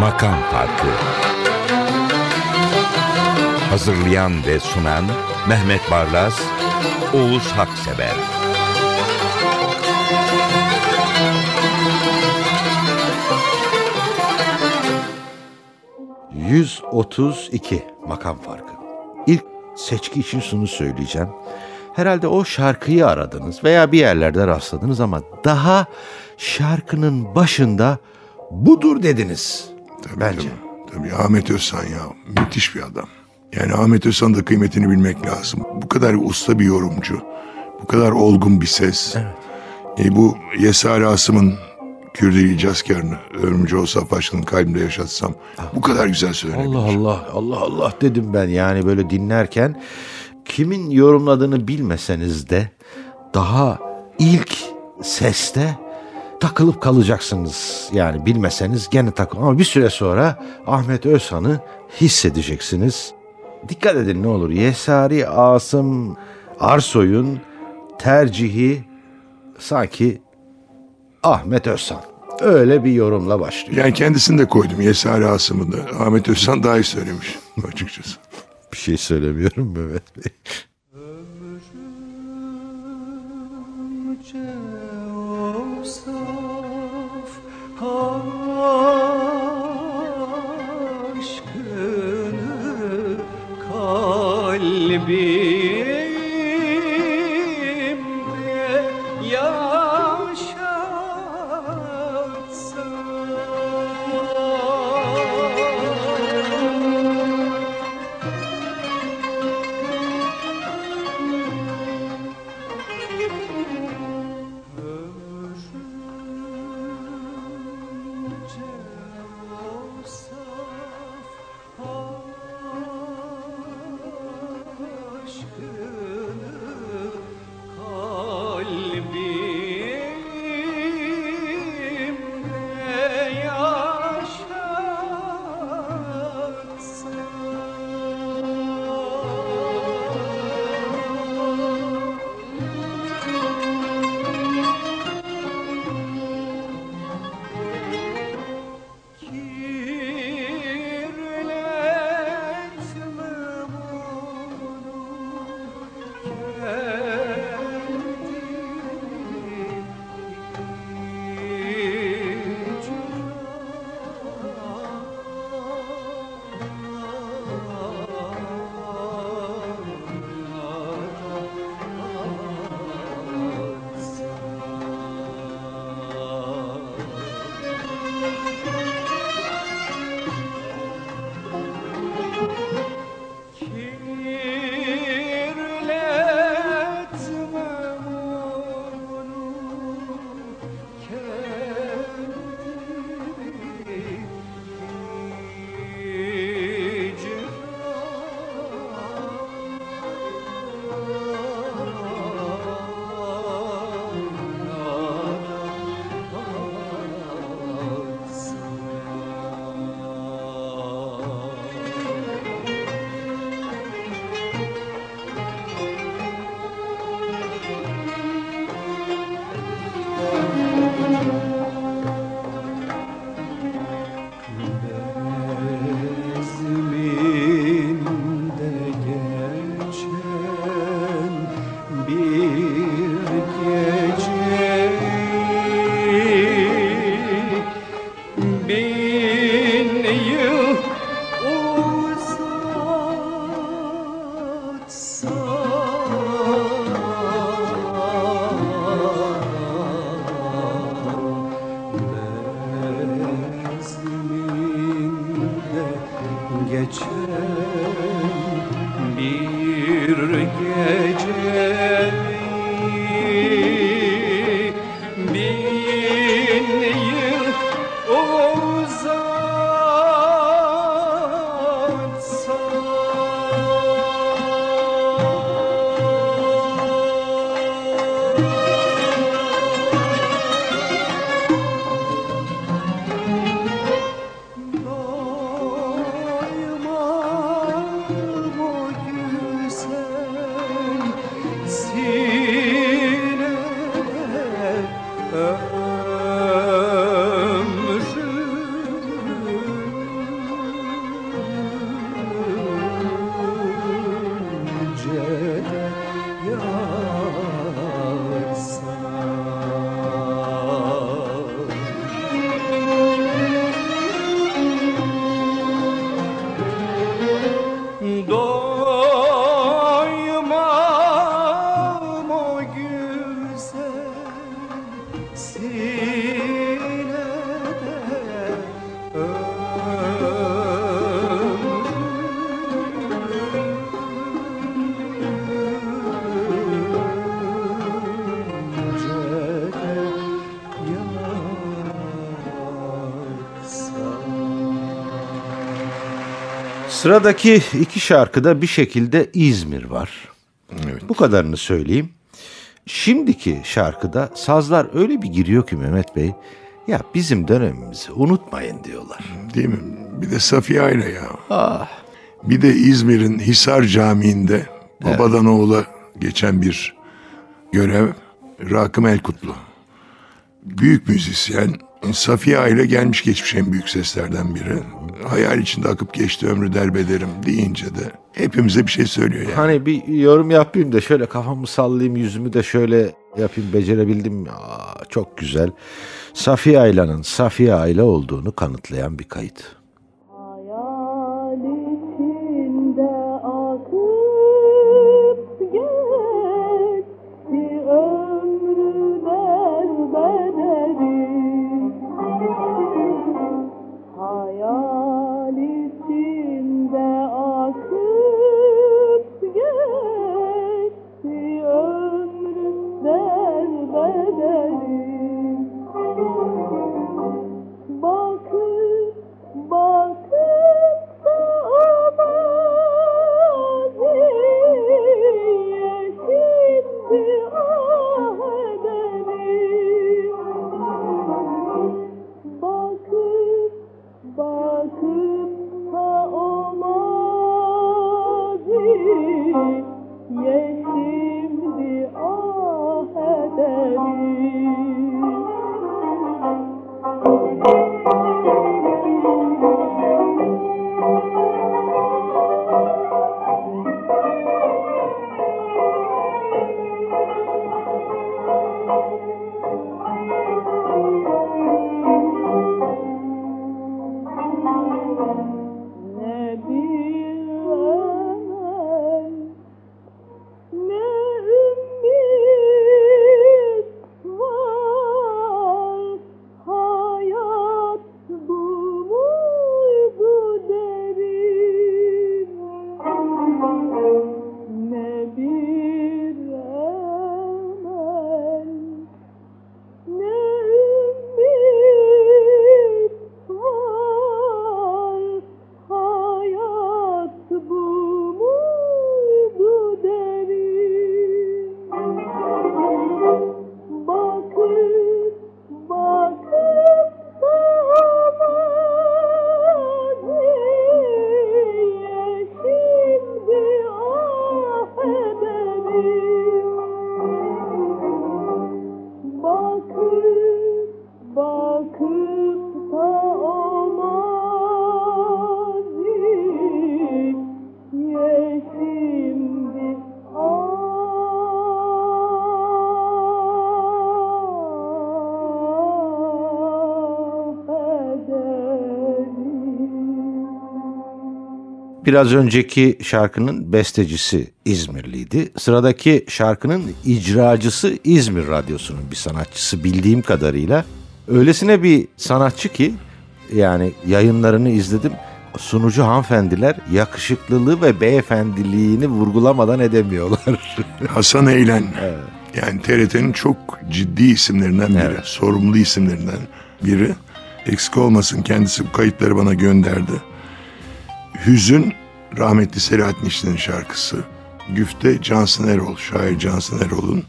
Makam Farkı Hazırlayan ve sunan Mehmet Barlas, Oğuz Haksever 132 makam farkı. Seçki için şunu söyleyeceğim. Herhalde o şarkıyı aradınız veya bir yerlerde rastladınız ama daha şarkının başında budur dediniz. Tabii, Bence. Tabii, tabii Ahmet Özsan ya müthiş bir adam. Yani Ahmet Özsan'ın da kıymetini bilmek lazım. Bu kadar usta bir yorumcu. Bu kadar olgun bir ses. E, bu Yesar Asım'ın Kürdi icazkarını ölümcü olsa başının kalbimde yaşatsam bu kadar güzel söylenebilir. Allah Allah Allah Allah dedim ben yani böyle dinlerken kimin yorumladığını bilmeseniz de daha ilk seste takılıp kalacaksınız. Yani bilmeseniz gene takıl ama bir süre sonra Ahmet Özhan'ı hissedeceksiniz. Dikkat edin ne olur. Yesari Asım Arsoy'un tercihi sanki Ahmet Özhan. Öyle bir yorumla başlıyor. Yani kendisini de koydum Yesar Asım'ı da. Ahmet Özsan daha iyi söylemiş açıkçası. Bir şey söylemiyorum Mehmet Bey. aşkını Sıradaki iki şarkıda bir şekilde İzmir var. Evet. Bu kadarını söyleyeyim. Şimdiki şarkıda sazlar öyle bir giriyor ki Mehmet Bey, ya bizim dönemimizi unutmayın diyorlar. Değil mi? Bir de Safiye Ayla ya. Bir de İzmir'in Hisar Camii'nde babadan oğula geçen bir görev. Rakım Elkutlu. Büyük müzisyen. Safiye Ayla gelmiş geçmiş en büyük seslerden biri. Hayal içinde akıp geçti ömrü derbederim deyince de hepimize bir şey söylüyor yani. Hani bir yorum yapayım da şöyle kafamı sallayayım yüzümü de şöyle yapayım becerebildim. Aa, çok güzel. Safiye Ayla'nın Safiye Ayla olduğunu kanıtlayan bir kayıt. Biraz önceki şarkının bestecisi İzmirliydi. Sıradaki şarkının icracısı İzmir Radyosu'nun bir sanatçısı bildiğim kadarıyla. Öylesine bir sanatçı ki yani yayınlarını izledim. Sunucu hanımefendiler yakışıklılığı ve beyefendiliğini vurgulamadan edemiyorlar. Hasan Eğlen. Yani TRT'nin çok ciddi isimlerinden biri. Evet. Sorumlu isimlerinden biri. Eksik olmasın kendisi bu kayıtları bana gönderdi. Hüzün rahmetli Selahattin İşler'in şarkısı. Güfte Cansın Erol, şair Cansın Erol'un.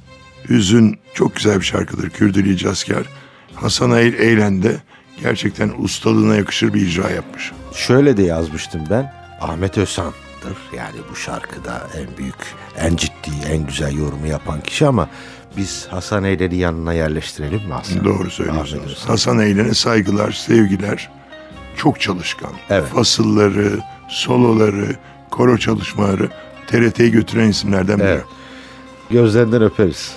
Hüzün çok güzel bir şarkıdır. Kürdülü İcaskar. Hasan Eğ- Eğlen de gerçekten ustalığına yakışır bir icra yapmış. Şöyle de yazmıştım ben. Ahmet Özhan'dır. Yani bu şarkıda en büyük, en ciddi, en güzel yorumu yapan kişi ama biz Hasan Eyler'i yanına yerleştirelim mi Hasan? Doğru söylüyorsunuz. Hasan Eğlen'e saygılar, sevgiler. Çok çalışkan. Evet. Fasılları, soloları, koro çalışmaları TRT'ye götüren isimlerden biri. Evet. Gözlerinden öperiz.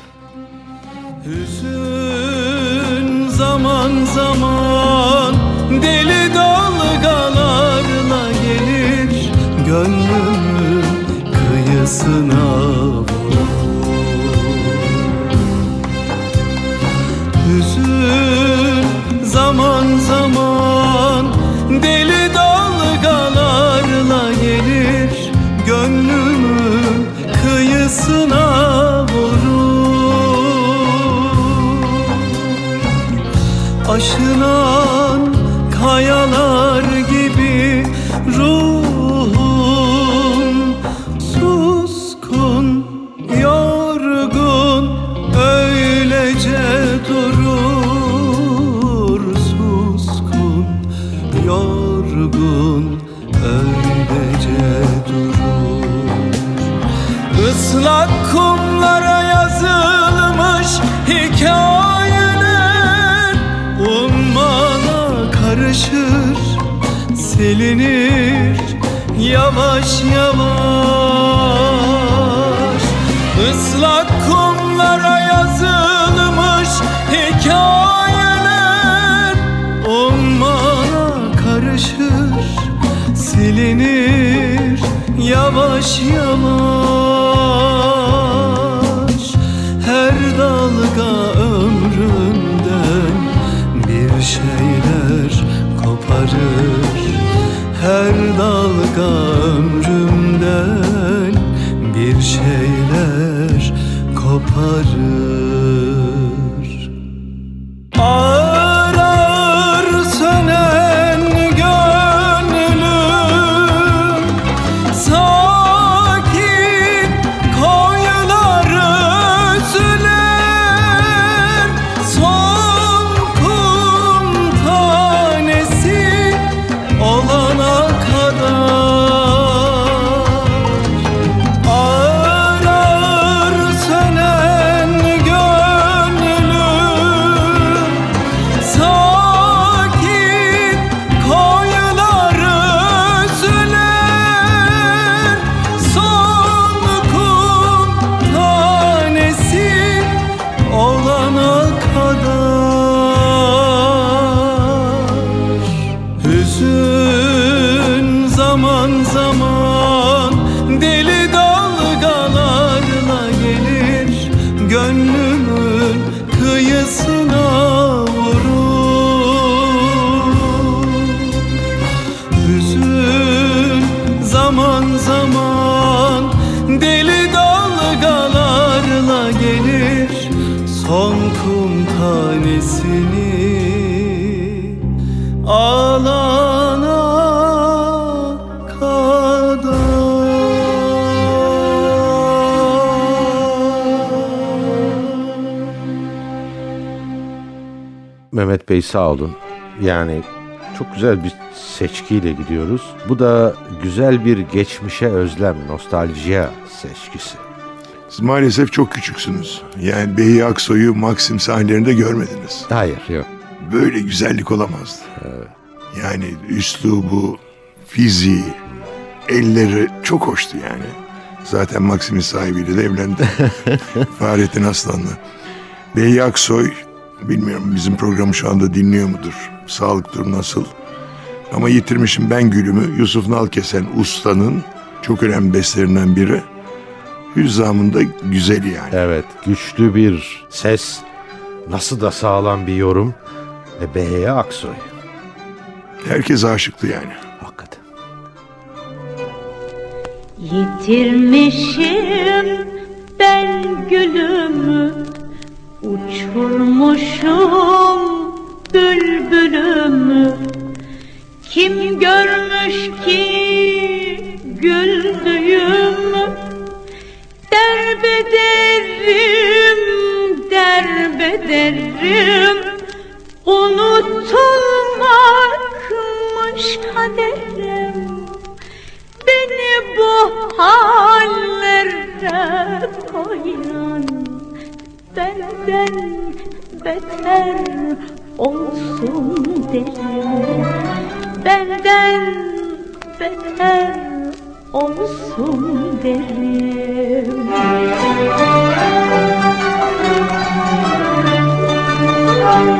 Hüzün zaman zaman deli dalgalarla gelir Gönlümün kıyısına vurur Hüzün zaman zaman deli dalgalarla gelir Gönlümün kıyısına vurur. Aşınan kayalar silinir yavaş yavaş. Islak kumlara yazılmış hikayeler Ummana karışır. Silinir yavaş yavaş koparır Mehmet Bey sağ olun. Yani çok güzel bir seçkiyle gidiyoruz. Bu da güzel bir geçmişe özlem, nostaljiye seçkisi. Siz maalesef çok küçüksünüz. Yani Behi Aksoy'u Maxim sahnelerinde görmediniz. Hayır yok. Böyle güzellik olamazdı. Yani üslubu, fiziği, elleri çok hoştu yani. Zaten Maxim'in sahibiyle de evlendi. Fahrettin Aslan'la. Behi Aksoy, bilmiyorum bizim programı şu anda dinliyor mudur? Sağlık durumu nasıl? Ama yitirmişim ben gülümü Yusuf Nalkesen ustanın çok önemli bestlerinden biri. Hüzzamında güzeli yani. Evet, güçlü bir ses, nasıl da sağlam bir yorum ve Behiye Aksoy. Herkes aşıktı yani. Hakikaten. Yitirmişim ben gülümü Uçurmuşum bülbülümü. Kim görmüş ki güldüğümü Derbederim, derbederim. Unutulmakmış kaderim Beni bu hallere koyan Benden beter olsun derim. Benden beter olsun derim.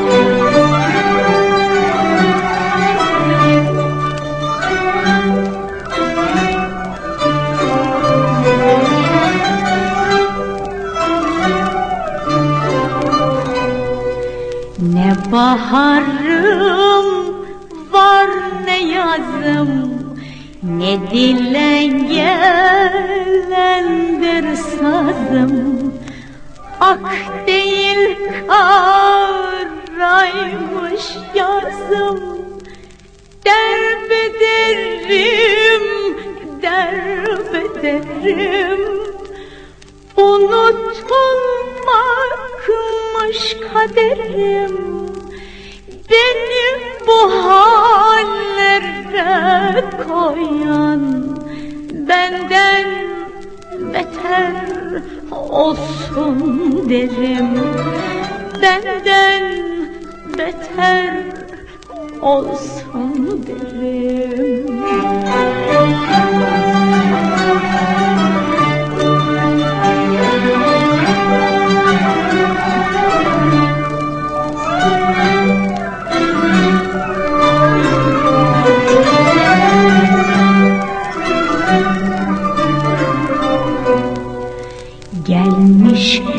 Ne baharım var ne yazım Ne dilen gelendir sazım. Ak değil karaymış yazım. Derbederim, derbederim Unutulmakmış kaderim Beni bu hallere koyan Benden beter olsun derim. Benden beter olsun derim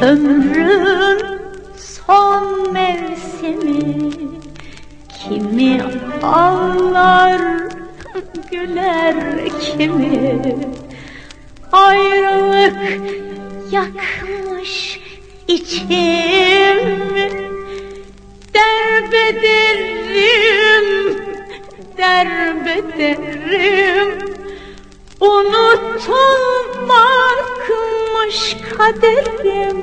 Ömrün son mevsimi. Kimi ağlar güler kimi Ayrılık yakmış içimi Derbederim, derbederim Unutulmakmış kaderim.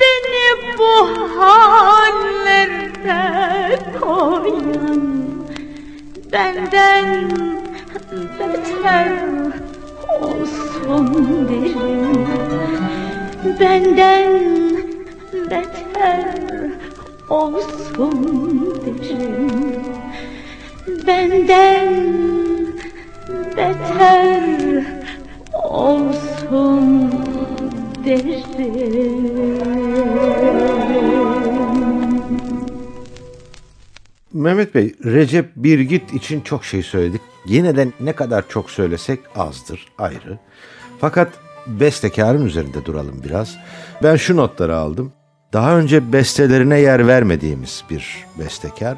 Beni bu hallerde koyan Benden beter olsun derim. Benden beter olsun derim. Benden beter olsun derim. Mehmet Bey, Recep Birgit için çok şey söyledik. Yine de ne kadar çok söylesek azdır, ayrı. Fakat bestekarın üzerinde duralım biraz. Ben şu notları aldım. Daha önce bestelerine yer vermediğimiz bir bestekar.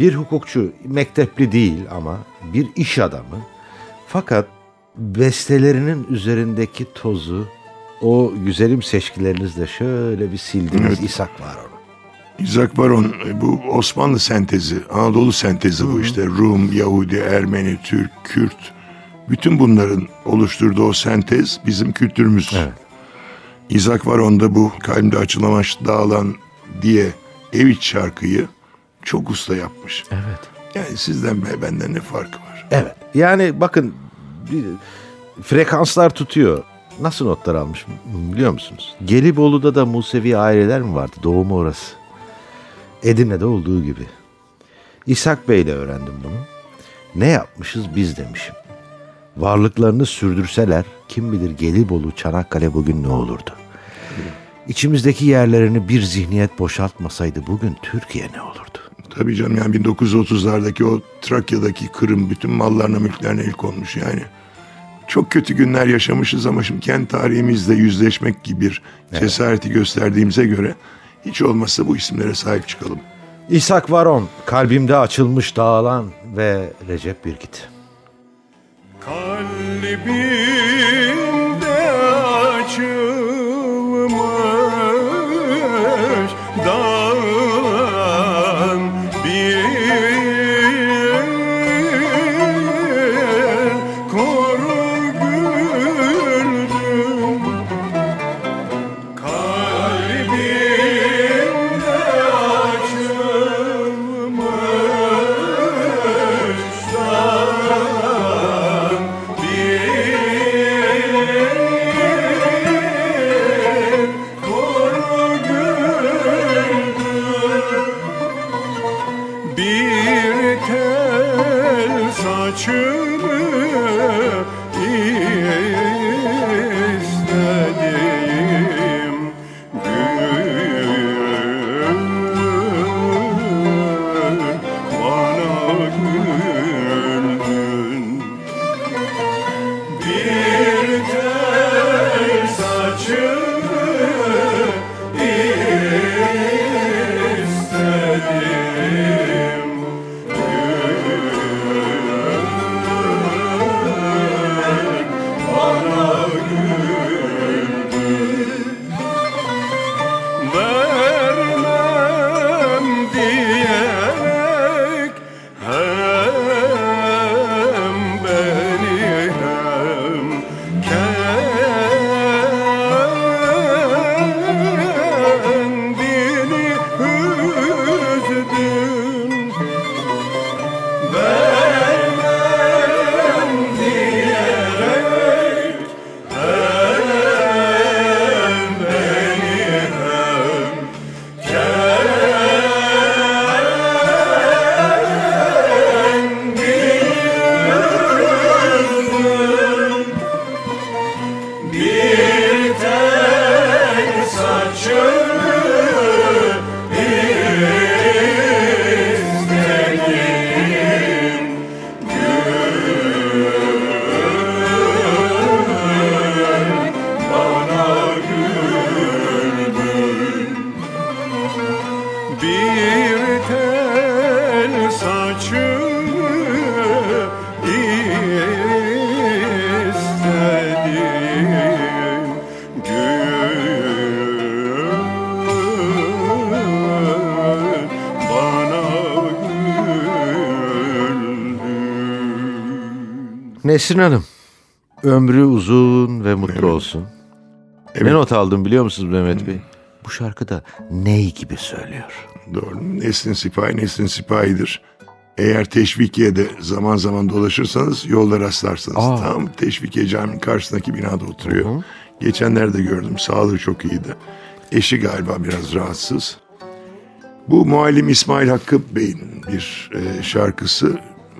Bir hukukçu, mektepli değil ama bir iş adamı. Fakat bestelerinin üzerindeki tozu o güzelim seçkilerinizle şöyle bir sildiniz. İshak var onu. İzak Baron e, bu Osmanlı sentezi, Anadolu sentezi bu işte. Rum, Yahudi, Ermeni, Türk, Kürt. Bütün bunların oluşturduğu o sentez bizim kültürümüz. Evet. İzak Baron da bu kalbimde açılamaş dağılan diye ev iç şarkıyı çok usta yapmış. Evet. Yani sizden ve benden ne farkı var? Evet. Yani bakın frekanslar tutuyor. Nasıl notlar almış biliyor musunuz? Gelibolu'da da Musevi aileler mi vardı? Doğumu orası. Edirne'de olduğu gibi. İshak Bey'le öğrendim bunu. Ne yapmışız biz demişim. Varlıklarını sürdürseler kim bilir Gelibolu, Çanakkale bugün ne olurdu? İçimizdeki yerlerini bir zihniyet boşaltmasaydı bugün Türkiye ne olurdu? Tabii canım yani 1930'lardaki o Trakya'daki Kırım bütün mallarına mülklerine el konmuş yani. Çok kötü günler yaşamışız ama şimdi kendi tarihimizle yüzleşmek gibi bir cesareti gösterdiğimize göre hiç olmazsa bu isimlere sahip çıkalım. İshak Varon, kalbimde açılmış dağılan ve Recep Birgit. Kalbimde açılmış saçımı Nesrin Hanım, ömrü uzun ve mutlu olsun. Ne not aldım biliyor musunuz Mehmet Bey? Bu şarkıda ney gibi söylüyor. Doğru. Neslin Sipahi, Neslin Sipahi'dir. Eğer Teşvikiye'de zaman zaman dolaşırsanız yolda rastlarsınız. Aa. Tam Teşvikiye Camii'nin karşısındaki binada oturuyor. Geçenlerde gördüm. Sağlığı çok iyiydi. Eşi galiba biraz rahatsız. Bu Muallim İsmail Hakkı Bey'in bir e, şarkısı.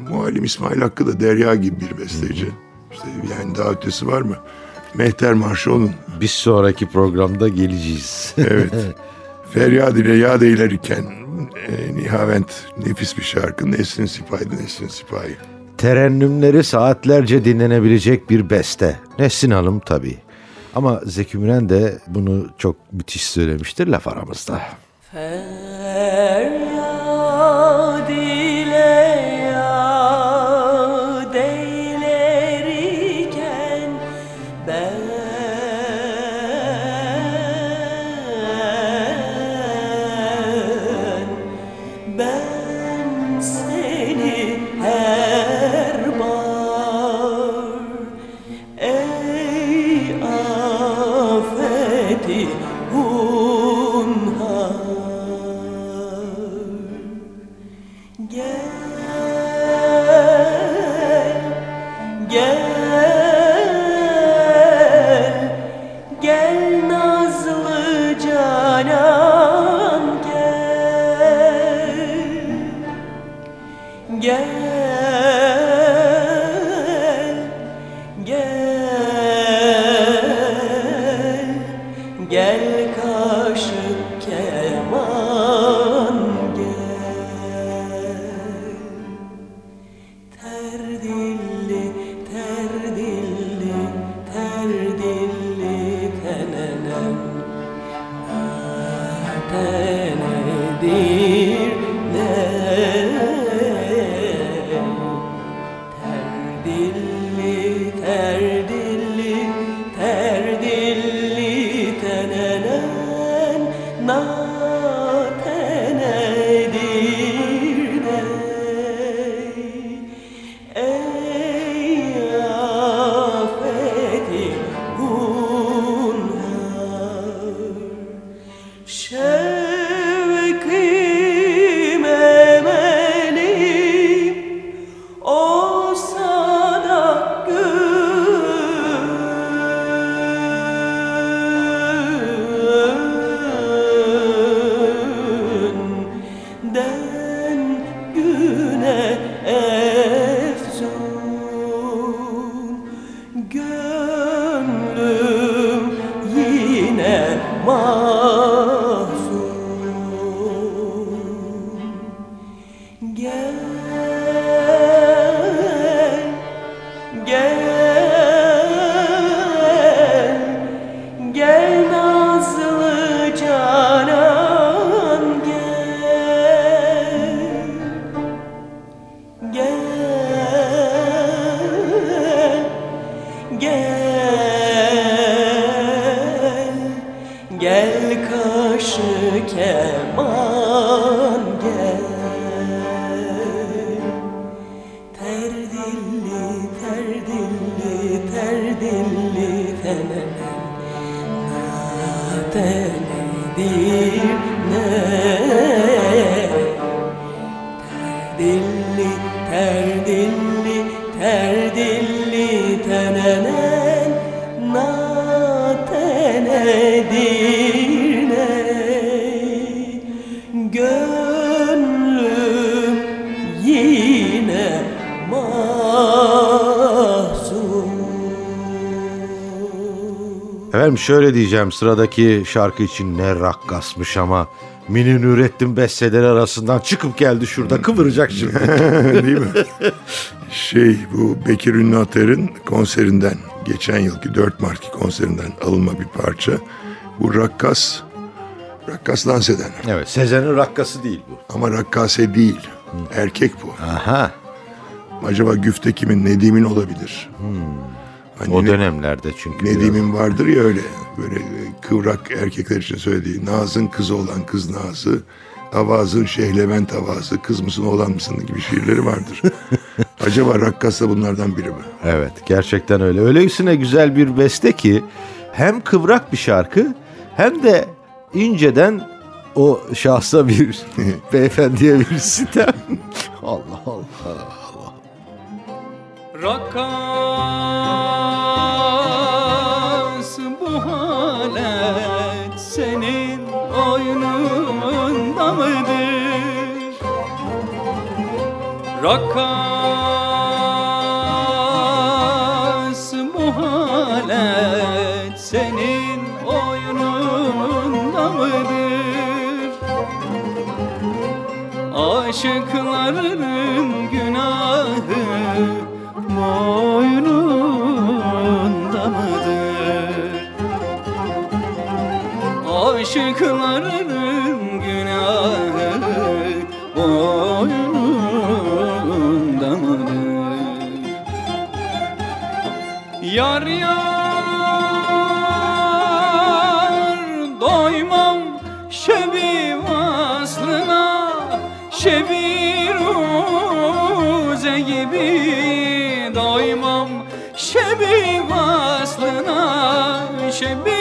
Muallim İsmail Hakkı da Derya gibi bir besteci. İşte yani daha ötesi var mı? Mehter Marşı onun. Biz sonraki programda geleceğiz. Evet. Feryat ile yad eyler iken e, nihavent nefis bir şarkı. Nesrin Sipahi'de Nesrin Sipahi. Terennümleri saatlerce dinlenebilecek bir beste. Nesrin Hanım tabii. Ama Zeki Müren de bunu çok müthiş söylemiştir laf aramızda. Feryat ready 的 Efendim şöyle diyeceğim sıradaki şarkı için ne rakkasmış ama Mini Nurettin besteleri arasından çıkıp geldi şurada kıvıracak şimdi. Değil mi? Şey bu Bekir Ünlü Ater'in konserinden geçen yılki 4 Mart'ki konserinden alınma bir parça. Bu rakkas, rakkas dans eden. evet Sezen'in rakkası değil bu. Ama rakkase değil. Erkek bu. Aha Acaba güfte kimin? Nedim'in olabilir. Hani o ne- dönemlerde çünkü. biraz- Nedim'in vardır ya öyle böyle kıvrak erkekler için söylediği Naz'ın kızı olan kız Naz'ı Avaz'ın Şeyh Levent Avaz'ı kız mısın oğlan mısın gibi şiirleri vardır. Acaba Rakkas da bunlardan biri mi? Evet gerçekten öyle. Öylesine güzel bir beste ki hem kıvrak bir şarkı hem de inceden o şahsa bir beyefendiye bir sitem. Allah Allah. Rakkas Rakkas bu halet senin oyununda mıdır? Aşıkların günahı boynunda mıdır? Aşıkların Shame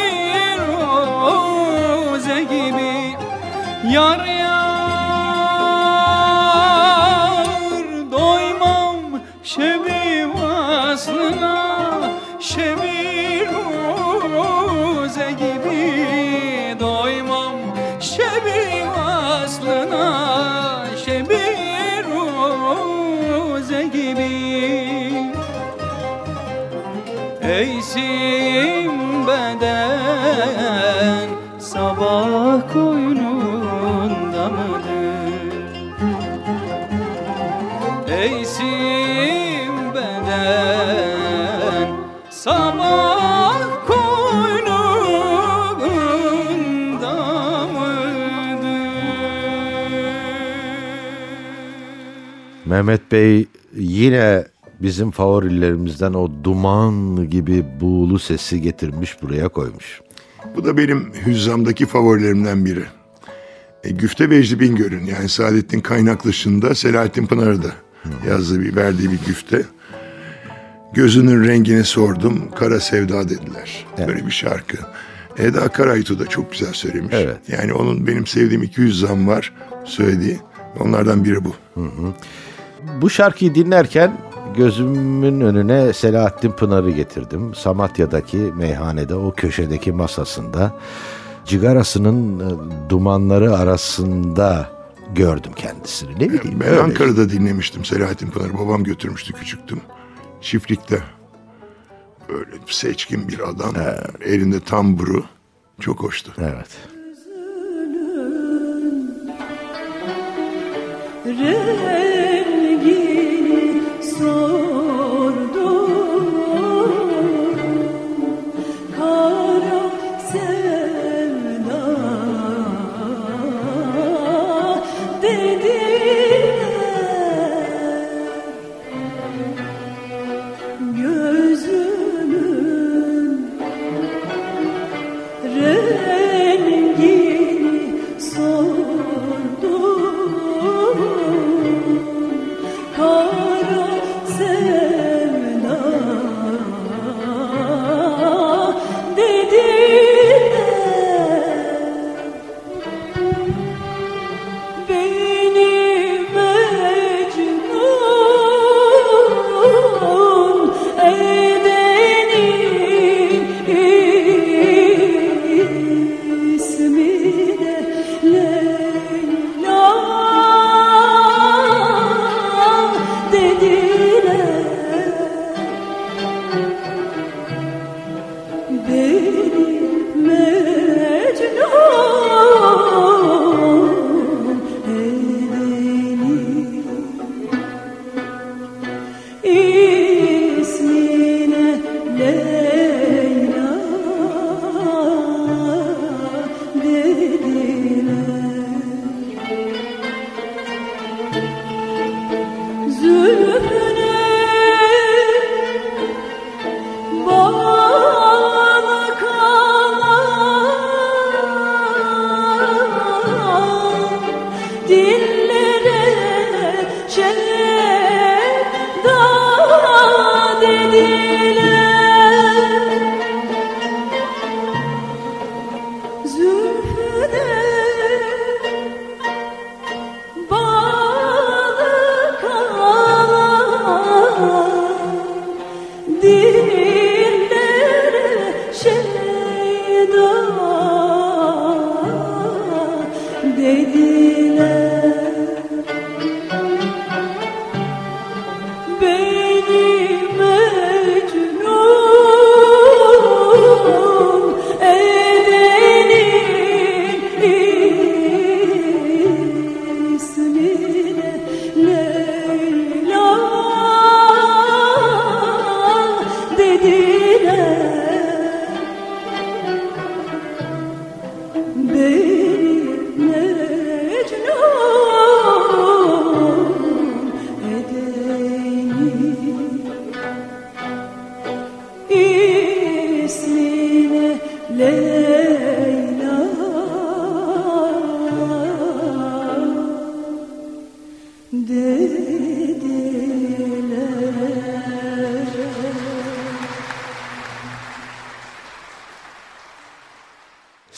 Mehmet Bey yine bizim favorilerimizden o duman gibi buğulu sesi getirmiş buraya koymuş. Bu da benim hüzzamdaki favorilerimden biri. E, Güfte Vecdi Bingöl'ün yani Saadettin Kaynak dışında Selahattin Pınar'ı da yazdığı bir, verdiği bir güfte. Gözünün rengini sordum, kara sevda dediler. Böyle bir şarkı. Eda Karaytu da çok güzel söylemiş. Evet. Yani onun benim sevdiğim 200 zam var söylediği. Onlardan biri bu. Bu şarkıyı dinlerken gözümün önüne Selahattin Pınar'ı getirdim. Samatya'daki meyhanede o köşedeki masasında cigarasının e, dumanları arasında gördüm kendisini. Ne bileyim. Ben. Ankara'da dinlemiştim Selahattin Pınar'ı. Babam götürmüştü küçüktüm. Çiftlikte. Böyle seçkin bir adam. Elinde tamburu. Çok hoştu. Evet. Rengini sordum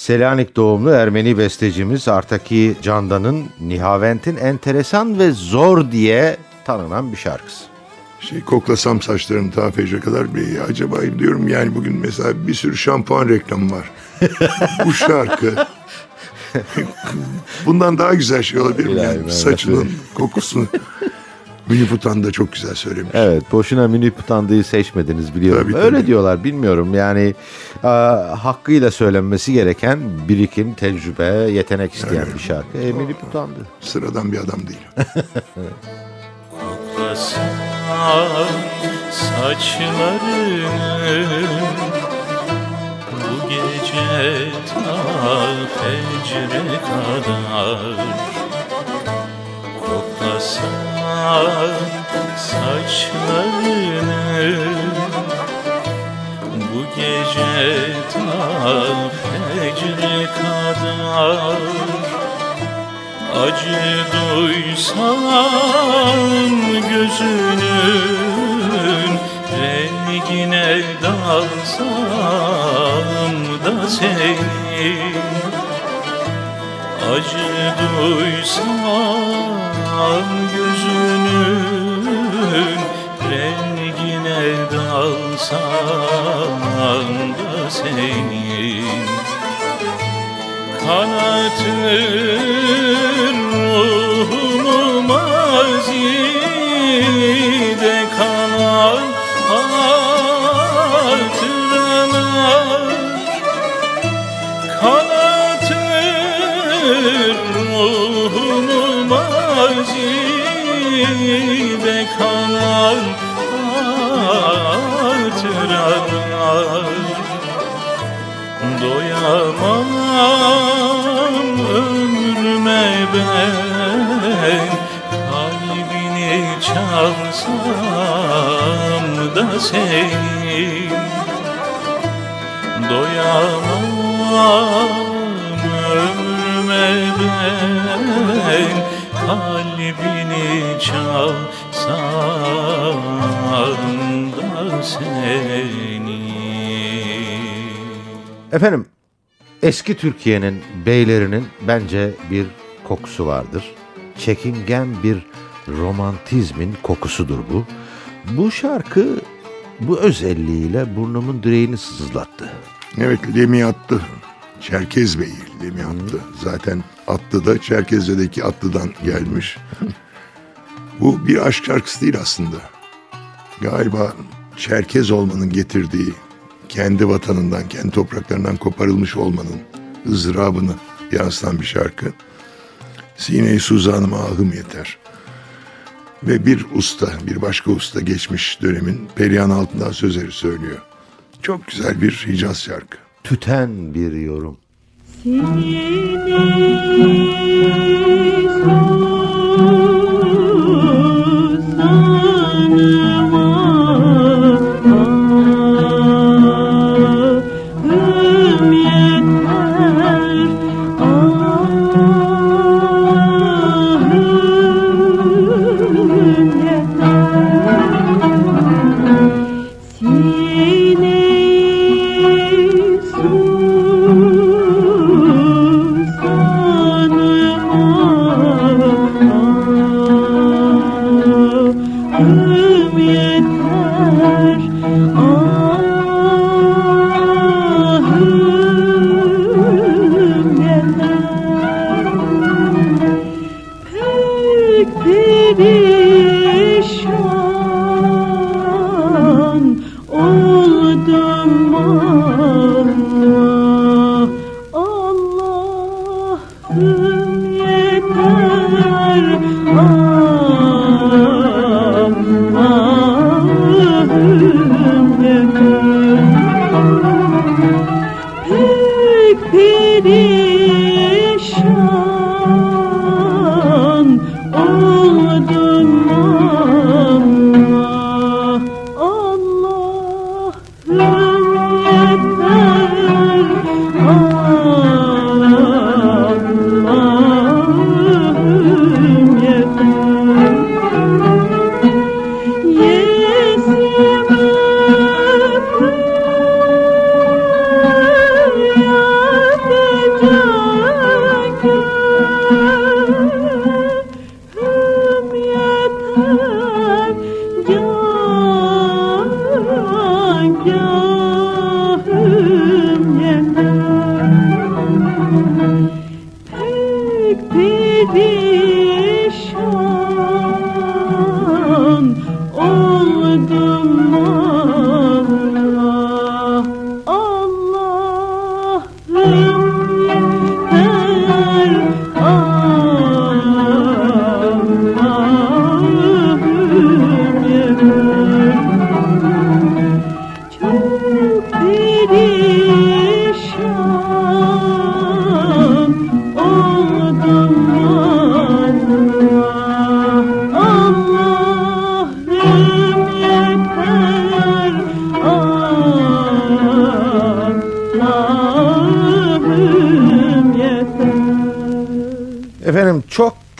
Selanik doğumlu Ermeni bestecimiz Artaki Candan'ın Nihavent'in enteresan ve zor diye tanınan bir şarkısı. Şey koklasam saçlarını ta fecre kadar bir acaba diyorum yani bugün mesela bir sürü şampuan reklamı var. Bu şarkı bundan daha güzel şey olabilir mi? Yani saçının kokusunu Münifut'tan da çok güzel söylemiş. Evet boşuna Münif Utandı'yı seçmediniz biliyorum. Tabii, Öyle tabii. diyorlar bilmiyorum yani e, hakkıyla söylenmesi gereken birikim, tecrübe, yetenek isteyen bir şarkı. E, Münif Utandı. Sıradan bir adam değil. Koklasan saçlarını Bu gece ta fecre kadar Koklasan saçlarını. Bu gece ta fecre kadar Acı duysam gözünün Rengine dalsam da senin Acı duysam gözünün Rengine dalsam da senin Kanatır ruhumu mazide mazide kalan hatıralar. Doyamam ömrüme ben Kalbini çalsam da senin. Doyamam ömrüme ben Kalbini çalsam da senin Efendim eski Türkiye'nin beylerinin bence bir kokusu vardır. Çekingen bir romantizmin kokusudur bu. Bu şarkı bu özelliğiyle burnumun direğini sızlattı. Evet Lemi attı. Çerkez Bey'i Lemi attı. Zaten attı da Çerkezce'deki atlıdan gelmiş. Bu bir aşk şarkısı değil aslında. Galiba Çerkez olmanın getirdiği kendi vatanından, kendi topraklarından koparılmış olmanın ızdırabını yansıtan bir şarkı. Sine-i Suzan'ıma ahım yeter. Ve bir usta, bir başka usta geçmiş dönemin Perihan Altındağ sözleri söylüyor. Çok güzel bir Hicaz şarkı. Tüten bir yorum. Ini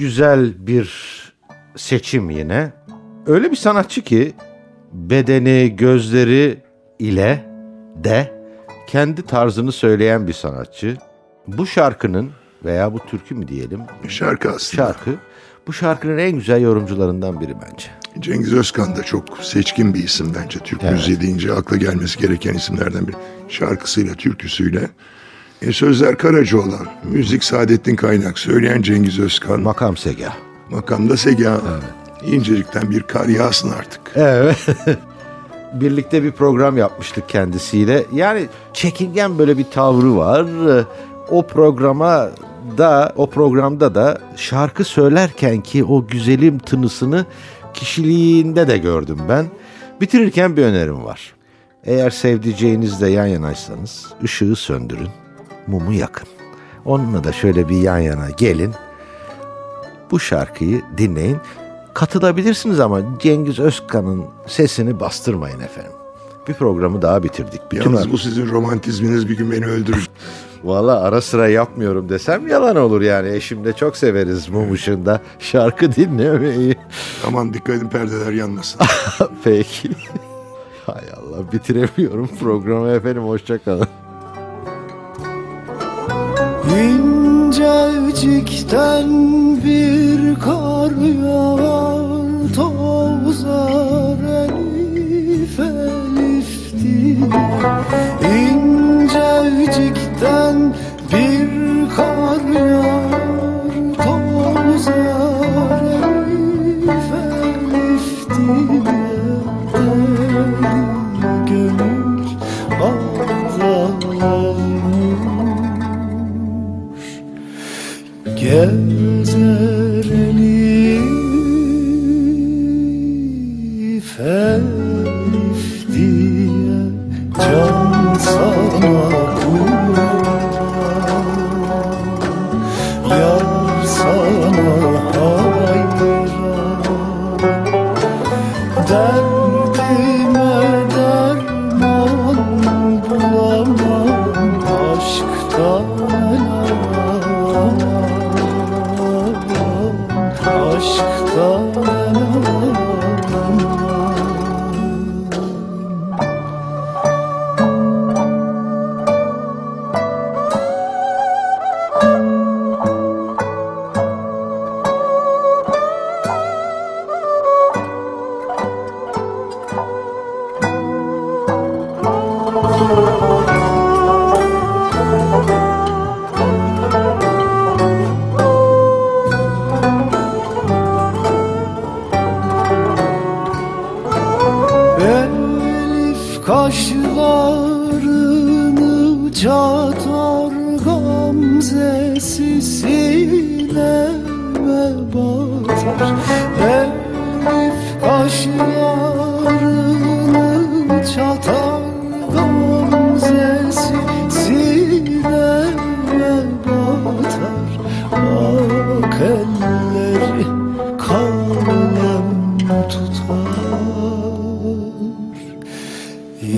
güzel bir seçim yine. Öyle bir sanatçı ki bedeni, gözleri ile de kendi tarzını söyleyen bir sanatçı. Bu şarkının veya bu türkü mü diyelim Şarkı aslında. şarkı bu şarkının en güzel yorumcularından biri bence. Cengiz Özkan da çok seçkin bir isim bence. Türk Evet. müziği deyince akla gelmesi gereken isimlerden biri. Şarkısıyla, türküsüyle. E, sözler Karacaoğlan, müzik Saadettin Kaynak, söyleyen Cengiz Özkan, Makam Segah. makamda Sega. İncecikten bir kar yağsın artık. Evet. Birlikte bir program yapmıştık kendisiyle. Yani çekingen böyle bir tavrı var. O programa da o programda da şarkı söylerken ki o güzelim tınısını kişiliğinde de gördüm ben. Bitirirken bir önerim var. Eğer sevdiceğinizle yan yanaysanız ışığı söndürün, mumu yakın. Onunla da şöyle bir yan yana gelin bu şarkıyı dinleyin. Katılabilirsiniz ama Cengiz Özkan'ın sesini bastırmayın efendim. Bir programı daha bitirdik. Bütün Yalnız bu sizin romantizminiz bir gün beni öldürür. Valla ara sıra yapmıyorum desem yalan olur yani. Eşimle çok severiz mum ışığında şarkı dinlemeyi. Aman dikkat edin perdeler yanmasın. Peki. Hay Allah bitiremiyorum programı efendim hoşçakalın. İncecikten bir kar yağar tozar elif elif diye. Bir kar yağar tozar elif elif Gezer elif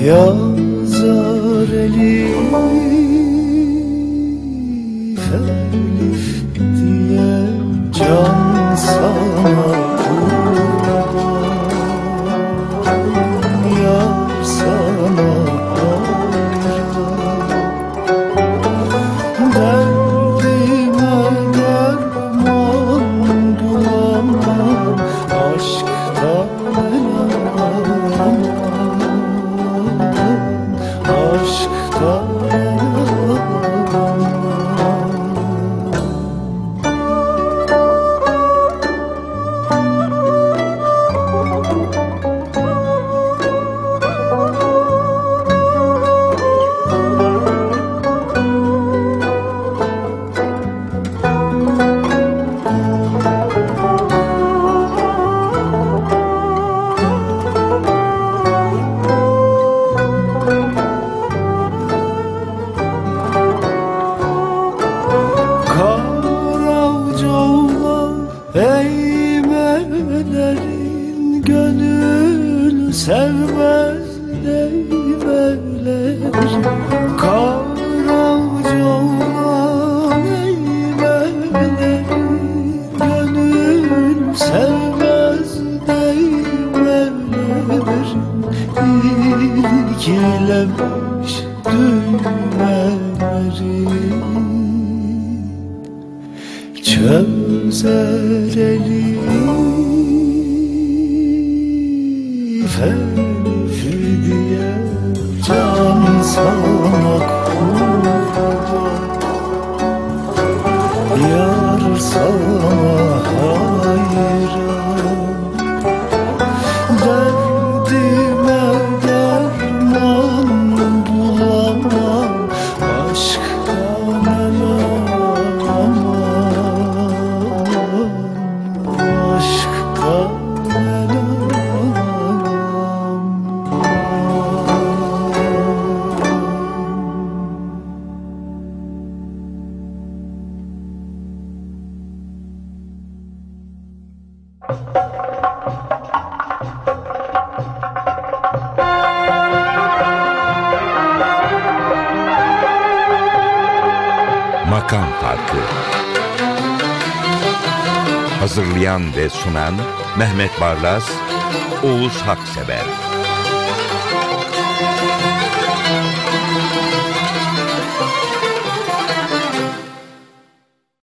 Yazar elif elif diye can sana. demiş düğmeleri. Çözer sunan Mehmet Barlas, Oğuz Haksever.